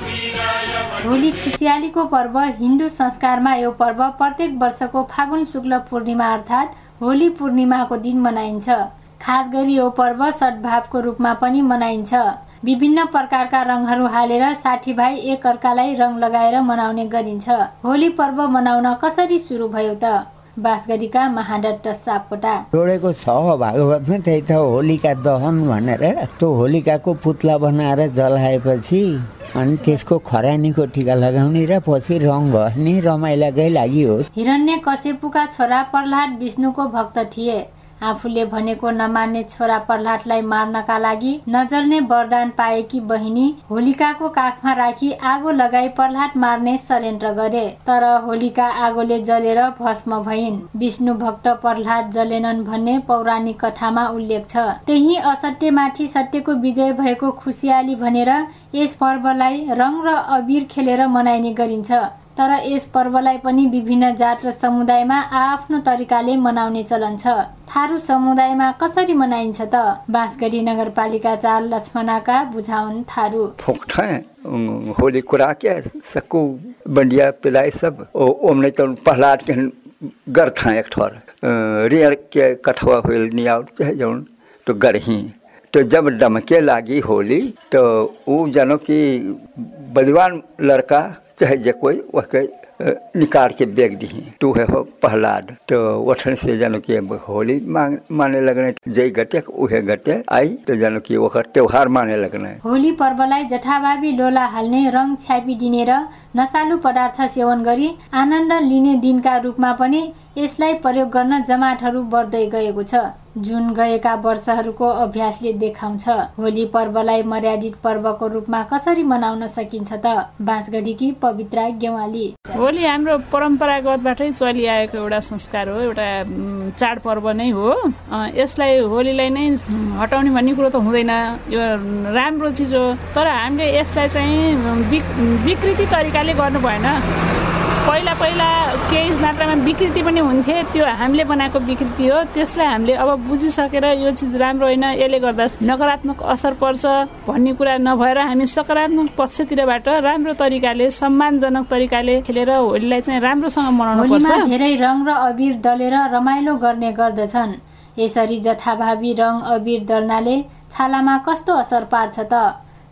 होली खुसियालीको पर्व हिन्दू संस्कारमा यो पर्व प्रत्येक वर्षको फागुन शुक्ल पूर्णिमा अर्थात् होली पूर्णिमाको दिन मनाइन्छ। खास गरी यो पर्व सद्भावको रूपमा पनि मनाइन्छ। विभिन्न प्रकारका रङहरू हालेर साथीभाइ एक अर्कालाई रङ लगाएर मनाउने गरिन्छ। होली पर्व मनाउन कसरी सुरु भयो त? बाँसगढीका महाडट्ट सापकोटा जोडेको छ भागवतमा त्यही त होलिका दहन भनेर। त्यो होलिकाको पुत्ला बनाएर जलाएपछि अनि त्यसको खरानीको टिका लगाउने र पछि रङ भर्ने रमाइलाकै लागि हो। हिरण्य कश्यपुका छोरा प्रह्लाद विष्णुको भक्त थिए। आफूले भनेको नमान्ने छोरा प्रह्लादलाई मार्नका लागि नजल्ने वरदान पाएकी बहिनी होलिकाको काखमा राखी आगो लगाई प्रह्लाद मार्ने षड्यन्त्र गरे। तर होलिका आगोले जलेर भस्म भइन्। विष्णु भक्त प्रह्लाद जलेनन् भन्ने पौराणिक कथामा उल्लेख छ। त्यही असत्यमाथि सत्यको विजय भएको खुसियाली भनेर यस पर्वलाई रङ र अबिर खेलेर मनाइने गरिन्छ। तर यस पर्वलाई पनि विभिन्न जात र समुदायमा आफ्नो तरिकाले मनाउने चलन छ। थारू समुदायमा कसरी मनाइन्छ त? बाँसगढी नगरपालिका चार लक्ष्मणाका बुझाउन् थारू। होली कुरा के सकू बंडिया पिलाई सब ओ ओमने तो प्रहलाद के गर्था एक ठोर। रियर के कठवा होल नियाउ चाहे जौन तो गरही। तो जब डमके लागी होली तो वो जानो कि बलवान लड़का चाहे जे कोई वह के निकाल के बेग दी। तू है हो प्रहलाद तो वठन से जानो कि होली मांग माने लगने। जय गटे उहे गटे आई तो जानो कि वह त्योहार माने लगने। होली पर्वलाई जथाभावी लोला हाल्ने रङ छ्यापिदिने र नसालु पदार्थ सेवन गरी आनन्द लिने दिनका रूपमा पनि यसलाई प्रयोग गर्न जमातहरू बढ्दै गएको छ। जुन गएका वर्षहरूको अभ्यासले देखाउँछ। होली पर्वलाई मर्यादित पर्वको रूपमा कसरी मनाउन सकिन्छ त? बाँसगढीकी पवित्रा गेवाली। होली हाम्रो परम्परागतबाटै चलिआएको एउटा संस्कार हो एउटा चाडपर्व नै हो। यसलाई होलीलाई नै हटाउने भन्ने कुरो त हुँदैन। यो राम्रो चिज हो। तर हामीले यसलाई चाहिँ विकृति तरिकाले गर्नु भएन। पहिला पहिला केही मात्रामा विकृति पनि हुन्थे त्यो हामीले बनाएको विकृति हो। त्यसलाई हामीले अब बुझिसकेर यो चिज राम्रो होइन यसले गर्दा नकारात्मक असर पर्छ भन्ने कुरा नभएर हामी सकारात्मक पक्षतिरबाट राम्रो तरिकाले सम्मानजनक तरिकाले खेलेर होलीलाई चाहिँ राम्रोसँग मनाउनु पर्छ धेरै रङ र अबिर दलेर रमाइलो गर्ने गर्दछन्। यसरी जथाभावी रङ अबिर दल्नाले छालामा कस्तो असर पार्छ त?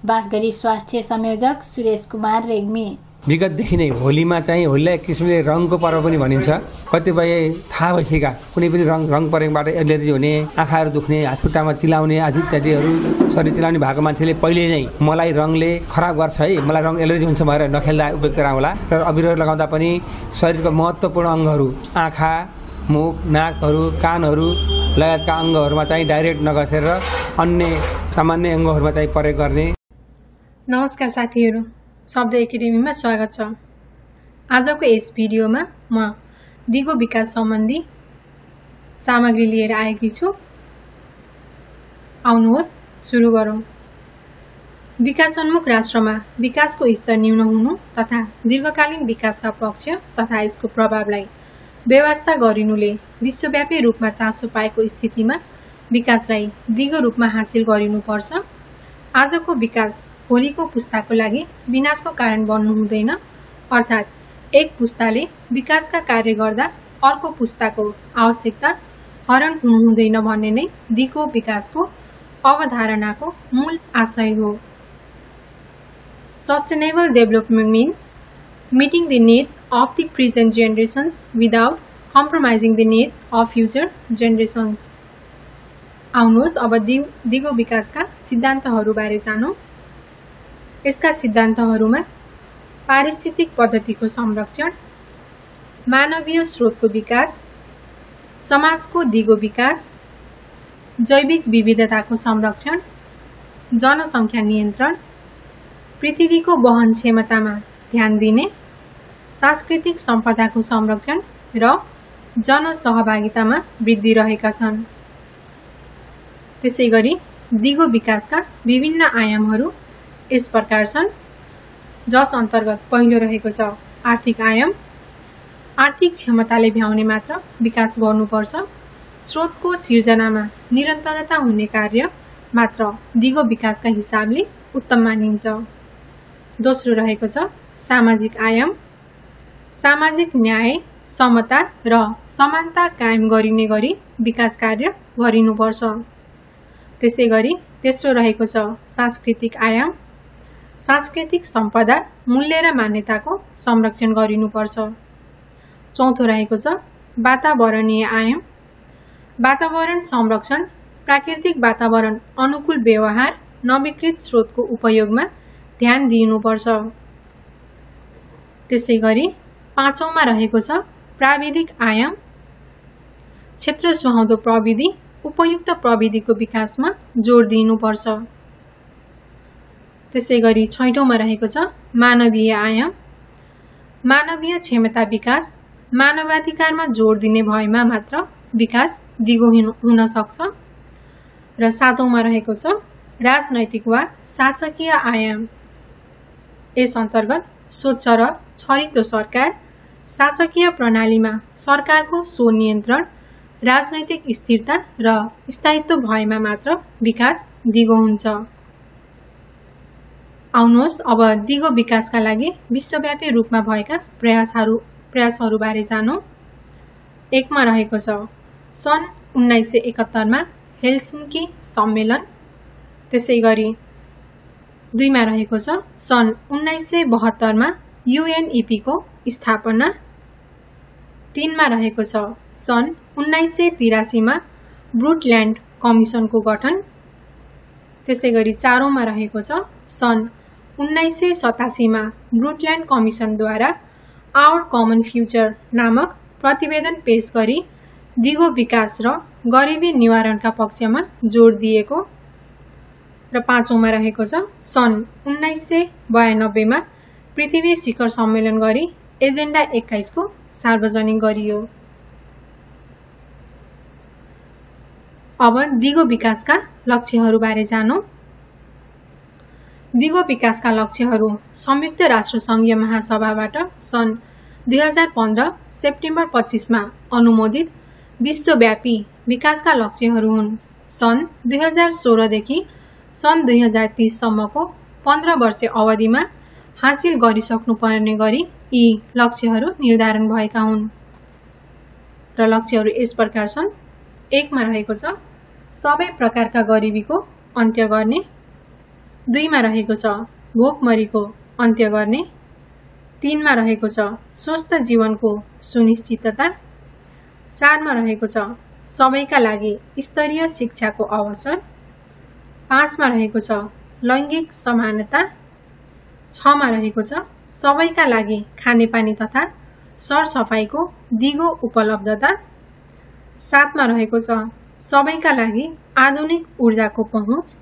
बाँसगढी स्वास्थ्य संयोजक सुरेश कुमार रेग्मी। विगतदेखि नै होलीमा चाहिँ होलीलाई एक किसिमले रङको पर्व पनि भनिन्छ। कतिपय थाहा भइसकेका कुनै पनि रङ रङ परेकोबाट एलर्जी हुने आँखाहरू दुख्ने हातखुट्टामा चिलाउने आदि इत्यादिहरू शरीर चिलाउने भएको मान्छेले पहिले नै मलाई रङले खराब गर्छ है। मलाई रङ एलर्जी हुन्छ भनेर नखेल्दा उपयुक्त होला र अबिरहरू लगाउँदा पनि शरीरको महत्त्वपूर्ण अङ्गहरू आँखा मुख नाकहरू कानहरू लगायतका अङ्गहरूमा चाहिँ डाइरेक्ट नगसेर अन्य सामान्य अङ्गहरूमा चाहिँ प्रयोग गर्ने। नमस्कार साथीहरू। शब्द एकाडेमीमा स्वागत छ। आजको यस भिडियोमा म दिगो विकास सम्बन्धी सामग्री लिएर आएकी छु। आउनुहोस् सुरु गरौँ। विकासोन्मुख राष्ट्रमा विकासको स्तर न्यून हुनु तथा दीर्घकालीन विकासका पक्ष तथा यसको प्रभावलाई व्यवस्था गरिनुले विश्वव्यापी रूपमा चासो पाएको स्थितिमा विकासलाई दिगो रूपमा हासिल गरिनुपर्छ। आजको विकास भोलिको पुस्ताको लागि विनाशको कारण बन्नु हुँदैन। अर्थात् एक पुस्ताले विकासका कार्य गर्दा अर्को पुस्ताको आवश्यकता हरण हुनु हुँदैन भन्ने नै दिगो विकासको अवधारणाको मूल आशय हो। Sustainable development means meeting the needs of the present generations without compromising the needs of future generations. आउनुहोस् अब दिगो विकासका सिद्धान्तहरूबारे जानौँ। यसका सिद्धान्तहरूमा पारिस्थितिक पद्धतिको संरक्षण मानवीय स्रोतको विकास समाजको दिगो विकास जैविक विविधताको संरक्षण जनसङ्ख्या नियन्त्रण पृथ्वीको वहन क्षमतामा ध्यान दिने सांस्कृतिक सम्पदाको संरक्षण र जनसहभागितामा वृद्धि रहेका छन्। त्यसै गरी दिगो विकासका विभिन्न आयामहरू यस प्रकार छन् जस अन्तर्गत पहिलो रहेको छ आर्थिक आयाम। आर्थिक क्षमताले भ्याउने मात्र विकास गर्नुपर्छ। स्रोतको सिर्जनामा निरन्तरता हुने कार्य मात्र दिगो विकासका हिसाबले उत्तम मानिन्छ। दोस्रो रहेको छ सामाजिक आयाम। सामाजिक न्याय समता र समानता कायम गरिने गरी विकास कार्य गरिनुपर्छ। त्यसै गरी तेस्रो रहेको छ सांस्कृतिक आयाम। सांस्कृतिक सम्पदा मूल्य र मान्यताको संरक्षण गरिनुपर्छ। चौथो रहेको छ वातावरणीय आयाम। वातावरण संरक्षण प्राकृतिक वातावरण अनुकूल व्यवहार नवीकृत स्रोतको उपयोगमा ध्यान दिइनुपर्छ त्यसै गरी पाँचौँमा रहेको छ प्राविधिक आयाम। क्षेत्र सुहाउँदो प्रविधि उपयुक्त प्रविधिको विकासमा जोड दिइनुपर्छ त्यसै गरी छैटौँमा रहेको छ मानवीय आयाम। मानवीय क्षमता विकास। मानवाधिकारमा जोड दिने भएमा मात्र विकास दिगो हुन सक्छ। र सातौँमा रहेको छ राजनैतिक वा शासकीय आयाम। यस अन्तर्गत स्वच्छ र छरितो सरकार शासकीय प्रणालीमा सरकारको स्वनियन्त्रण राजनैतिक स्थिरता र स्थायित्व भएमा मात्र विकास दिगो हुन्छ। आउनुहोस्। अब दिगो विकासका लागि विश्वव्यापी रूपमा भएका प्रयासहरू प्रयासहरूबारे जानौँ। एकमा रहेको छ सन् उन्नाइस सय एकहत्तरमा हेलसिन्की सम्मेलन। त्यसै गरी दुईमा रहेको छ सन् उन्नाइस सय बहत्तरमा युएनइपीको स्थापना। तिनमा रहेको छ सन् उन्नाइस सय तिरासीमा ब्रुटल्यान्ड कमिसनको गठन। त्यसै गरी चारौँमा रहेको छ सन् उन्नाइस सय सतासीमा ब्रुटल्यान्ड कमिसनद्वारा आवर कमन फ्युचर नामक प्रतिवेदन पेश गरी दिगो विकास र गरिबी निवारणका पक्षमा जोड दिएको र पाँचौँमा रहेको छ सन् उन्नाइस सय बयानब्बेमा पृथ्वी शिखर सम्मेलन गरी एजेन्डा एक्काइसको सार्वजनिक गरियो। अब दिगो विकासका लक्ष्यहरूबारे जानौँ। दिगो विकासका लक्ष्यहरू संयुक्त राष्ट्र सङ्घीय महासभाबाट सन् दुई हजार पन्ध्र सेप्टेम्बर पच्चिसमा अनुमोदित विश्वव्यापी विकासका लक्ष्यहरू हुन्। सन् दुई हजार सोह्रदेखि सन् दुई हजार तिससम्मको पन्ध्र वर्ष अवधिमा हासिल गरिसक्नुपर्ने गरी यी लक्ष्यहरू निर्धारण भएका हुन्। र लक्ष्यहरू यस प्रकार छन्। एकमा रहेको छ सबै प्रकारका गरिबीको अन्त्य गर्ने दुईमा रहेको छ भोकमरीको अन्त्य गर्ने। तिनमा रहेको छ स्वस्थ जीवनको सुनिश्चितता। चारमा रहेको छ सबैका लागि स्तरीय शिक्षाको अवसर। पाँचमा रहेको छ लैङ्गिक समानता। छमा रहेको छ सबैका लागि खानेपानी तथा सरसफाइको दिगो उपलब्धता। सातमा रहेको छ सबैका लागि आधुनिक ऊर्जाको पहुँच।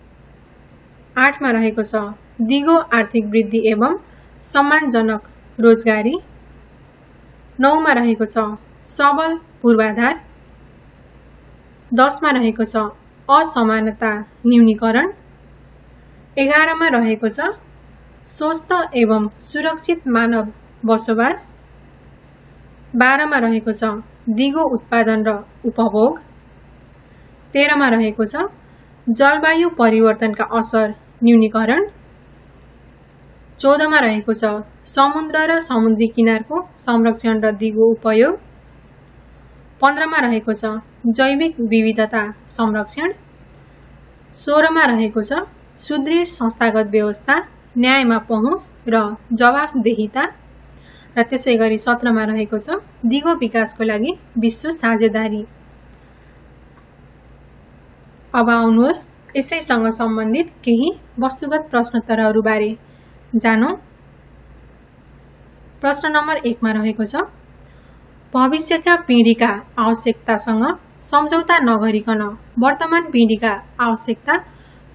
आठमा रहेको छ। दिगो आर्थिक वृद्धि एवं सम्मानजनक रोजगारी। नौमा रहेको छ सबल पूर्वाधार। दसमा रहेको छ असमानता न्यूनीकरण। एघारमा रहेको छ स्वस्थ एवं सुरक्षित मानव बसोबास। बाह्रमा रहेको छ दिगो उत्पादन र उपभोग। तेह्रमा रहेको छ जलवायु परिवर्तनका असर न्यूनीकरण। चौधमा रहेको छ समुद्र र समुद्री किनारको संरक्षण र दिगो उपयोग। पन्ध्रमा रहेको छ जैविक विविधता संरक्षण। सोह्रमा रहेको छ सुदृढ संस्थागत व्यवस्था न्यायमा पहुँच र जवाफदेहिता। र त्यसै गरी सत्रमा रहेको छ दिगो विकासको लागि विश्व साझेदारी। अब आउनुहोस्। यसैसँग सम्बन्धित केही वस्तुगत प्रश्नोत्तरहरूबारे जानौँ। प्रश्न नम्बर एकमा रहेको छ भविष्यका पिँढीका आवश्यकतासँग सम्झौता नगरिकन वर्तमान पिँढीका आवश्यकता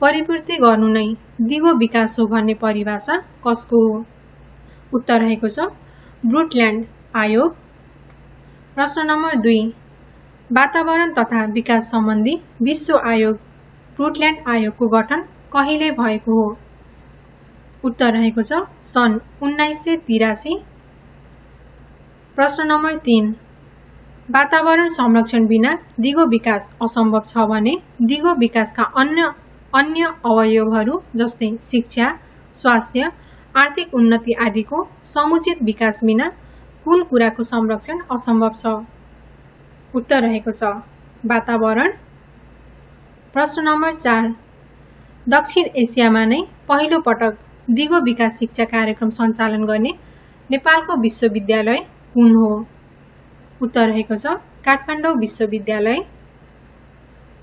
परिपूर्ति गर्नु नै दिगो विकास हो भन्ने परिभाषा कसको हो? उत्तर रहेको छ ब्रुटल्यान्ड आयोग। प्रश्न नम्बर दुई वातावरण तथा विकास सम्बन्धी विश्व आयोग ब्रुटल्यान्ड आयोगको गठन कहिले भएको हो? उत्तर रहेको छ सन् उन्नाइस सय तिरासी। प्रश्न नम्बर तीन। वातावरण संरक्षण बिना दिगो विकास असम्भव छ भने दिगो विकासका अन्य अन्य अवयवहरू जस्तै शिक्षा स्वास्थ्य आर्थिक उन्नति आदिको समुचित विकास बिना कुन कुराको संरक्षण असम्भव छ? उत्तर रहेको छ वातावरण प्रश्न नम्बर चार। दक्षिण एसियामा नै पहिलो पटक दिगो विकास शिक्षा कार्यक्रम सञ्चालन गर्ने नेपालको विश्वविद्यालय कुन हो? उत्तर रहेको छ काठमाडौँ विश्वविद्यालय।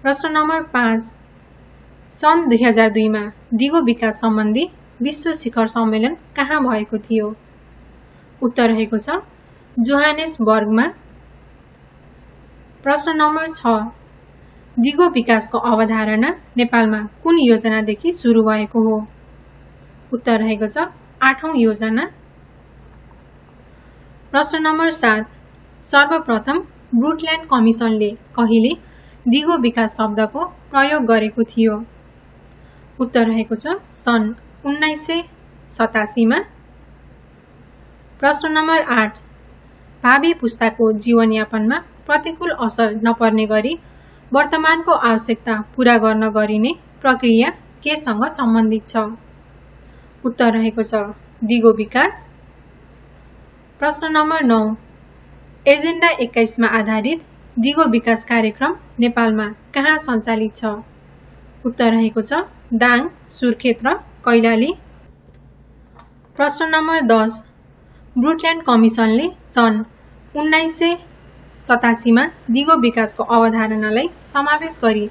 प्रश्न नम्बर पाँच। सन् दुई हजार दुईमा दिगो विकास सम्बन्धी विश्व शिखर सम्मेलन कहाँ भएको थियो? उत्तर रहेको छ जोहानेसबर्गमा। प्रश्न नम्बर छ। दिगो विकासको अवधारणा नेपालमा कुन योजनादेखि सुरु भएको हो? उत्तर रहेको छ आठौं योजना। प्रश्न नम्बर सात सर्वप्रथम ब्रुटल्यान्ड कमिसनले कहिले दिगो विकास शब्दको प्रयोग गरेको थियो? उत्तर रहेको छ सन् उन्नाइस सय सतासीमा प्रश्न नम्बर आठ भावी पुस्ताको जीवनयापनमा प्रतिकूल असर नपर्ने गरी वर्तमानको आवश्यकता पूरा गर्न गरिने प्रक्रिया केसँग सम्बन्धित छ? उत्तर रहेको छ दिगो विकास। प्रश्न नम्बर नौ। एजेन्डा एक्काइसमा आधारित दिगो विकास कार्यक्रम नेपालमा कहाँ सञ्चालित छ? उत्तर रहेको छ दाङ सुर्खेत र कैलाली। प्रश्न नम्बर दस। ब्रुटल्यान्ड कमिसनले सन् उन्नाइस सय सतासीमा दिगो विकासको अवधारणालाई समावेश गरी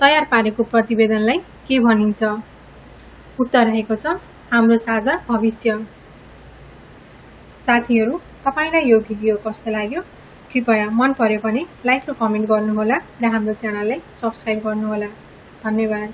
तयार पारेको प्रतिवेदनलाई के भनिन्छ? उत्तर रहेको छ हाम्रो साझा भविष्य। साथीहरू तपाईँलाई यो भिडियो कस्तो लाग्यो? कृपया मन पर्यो भने लाइक र कमेन्ट गर्नुहोला र हाम्रो च्यानललाई सब्सक्राइब गर्नुहोला। धन्यवाद।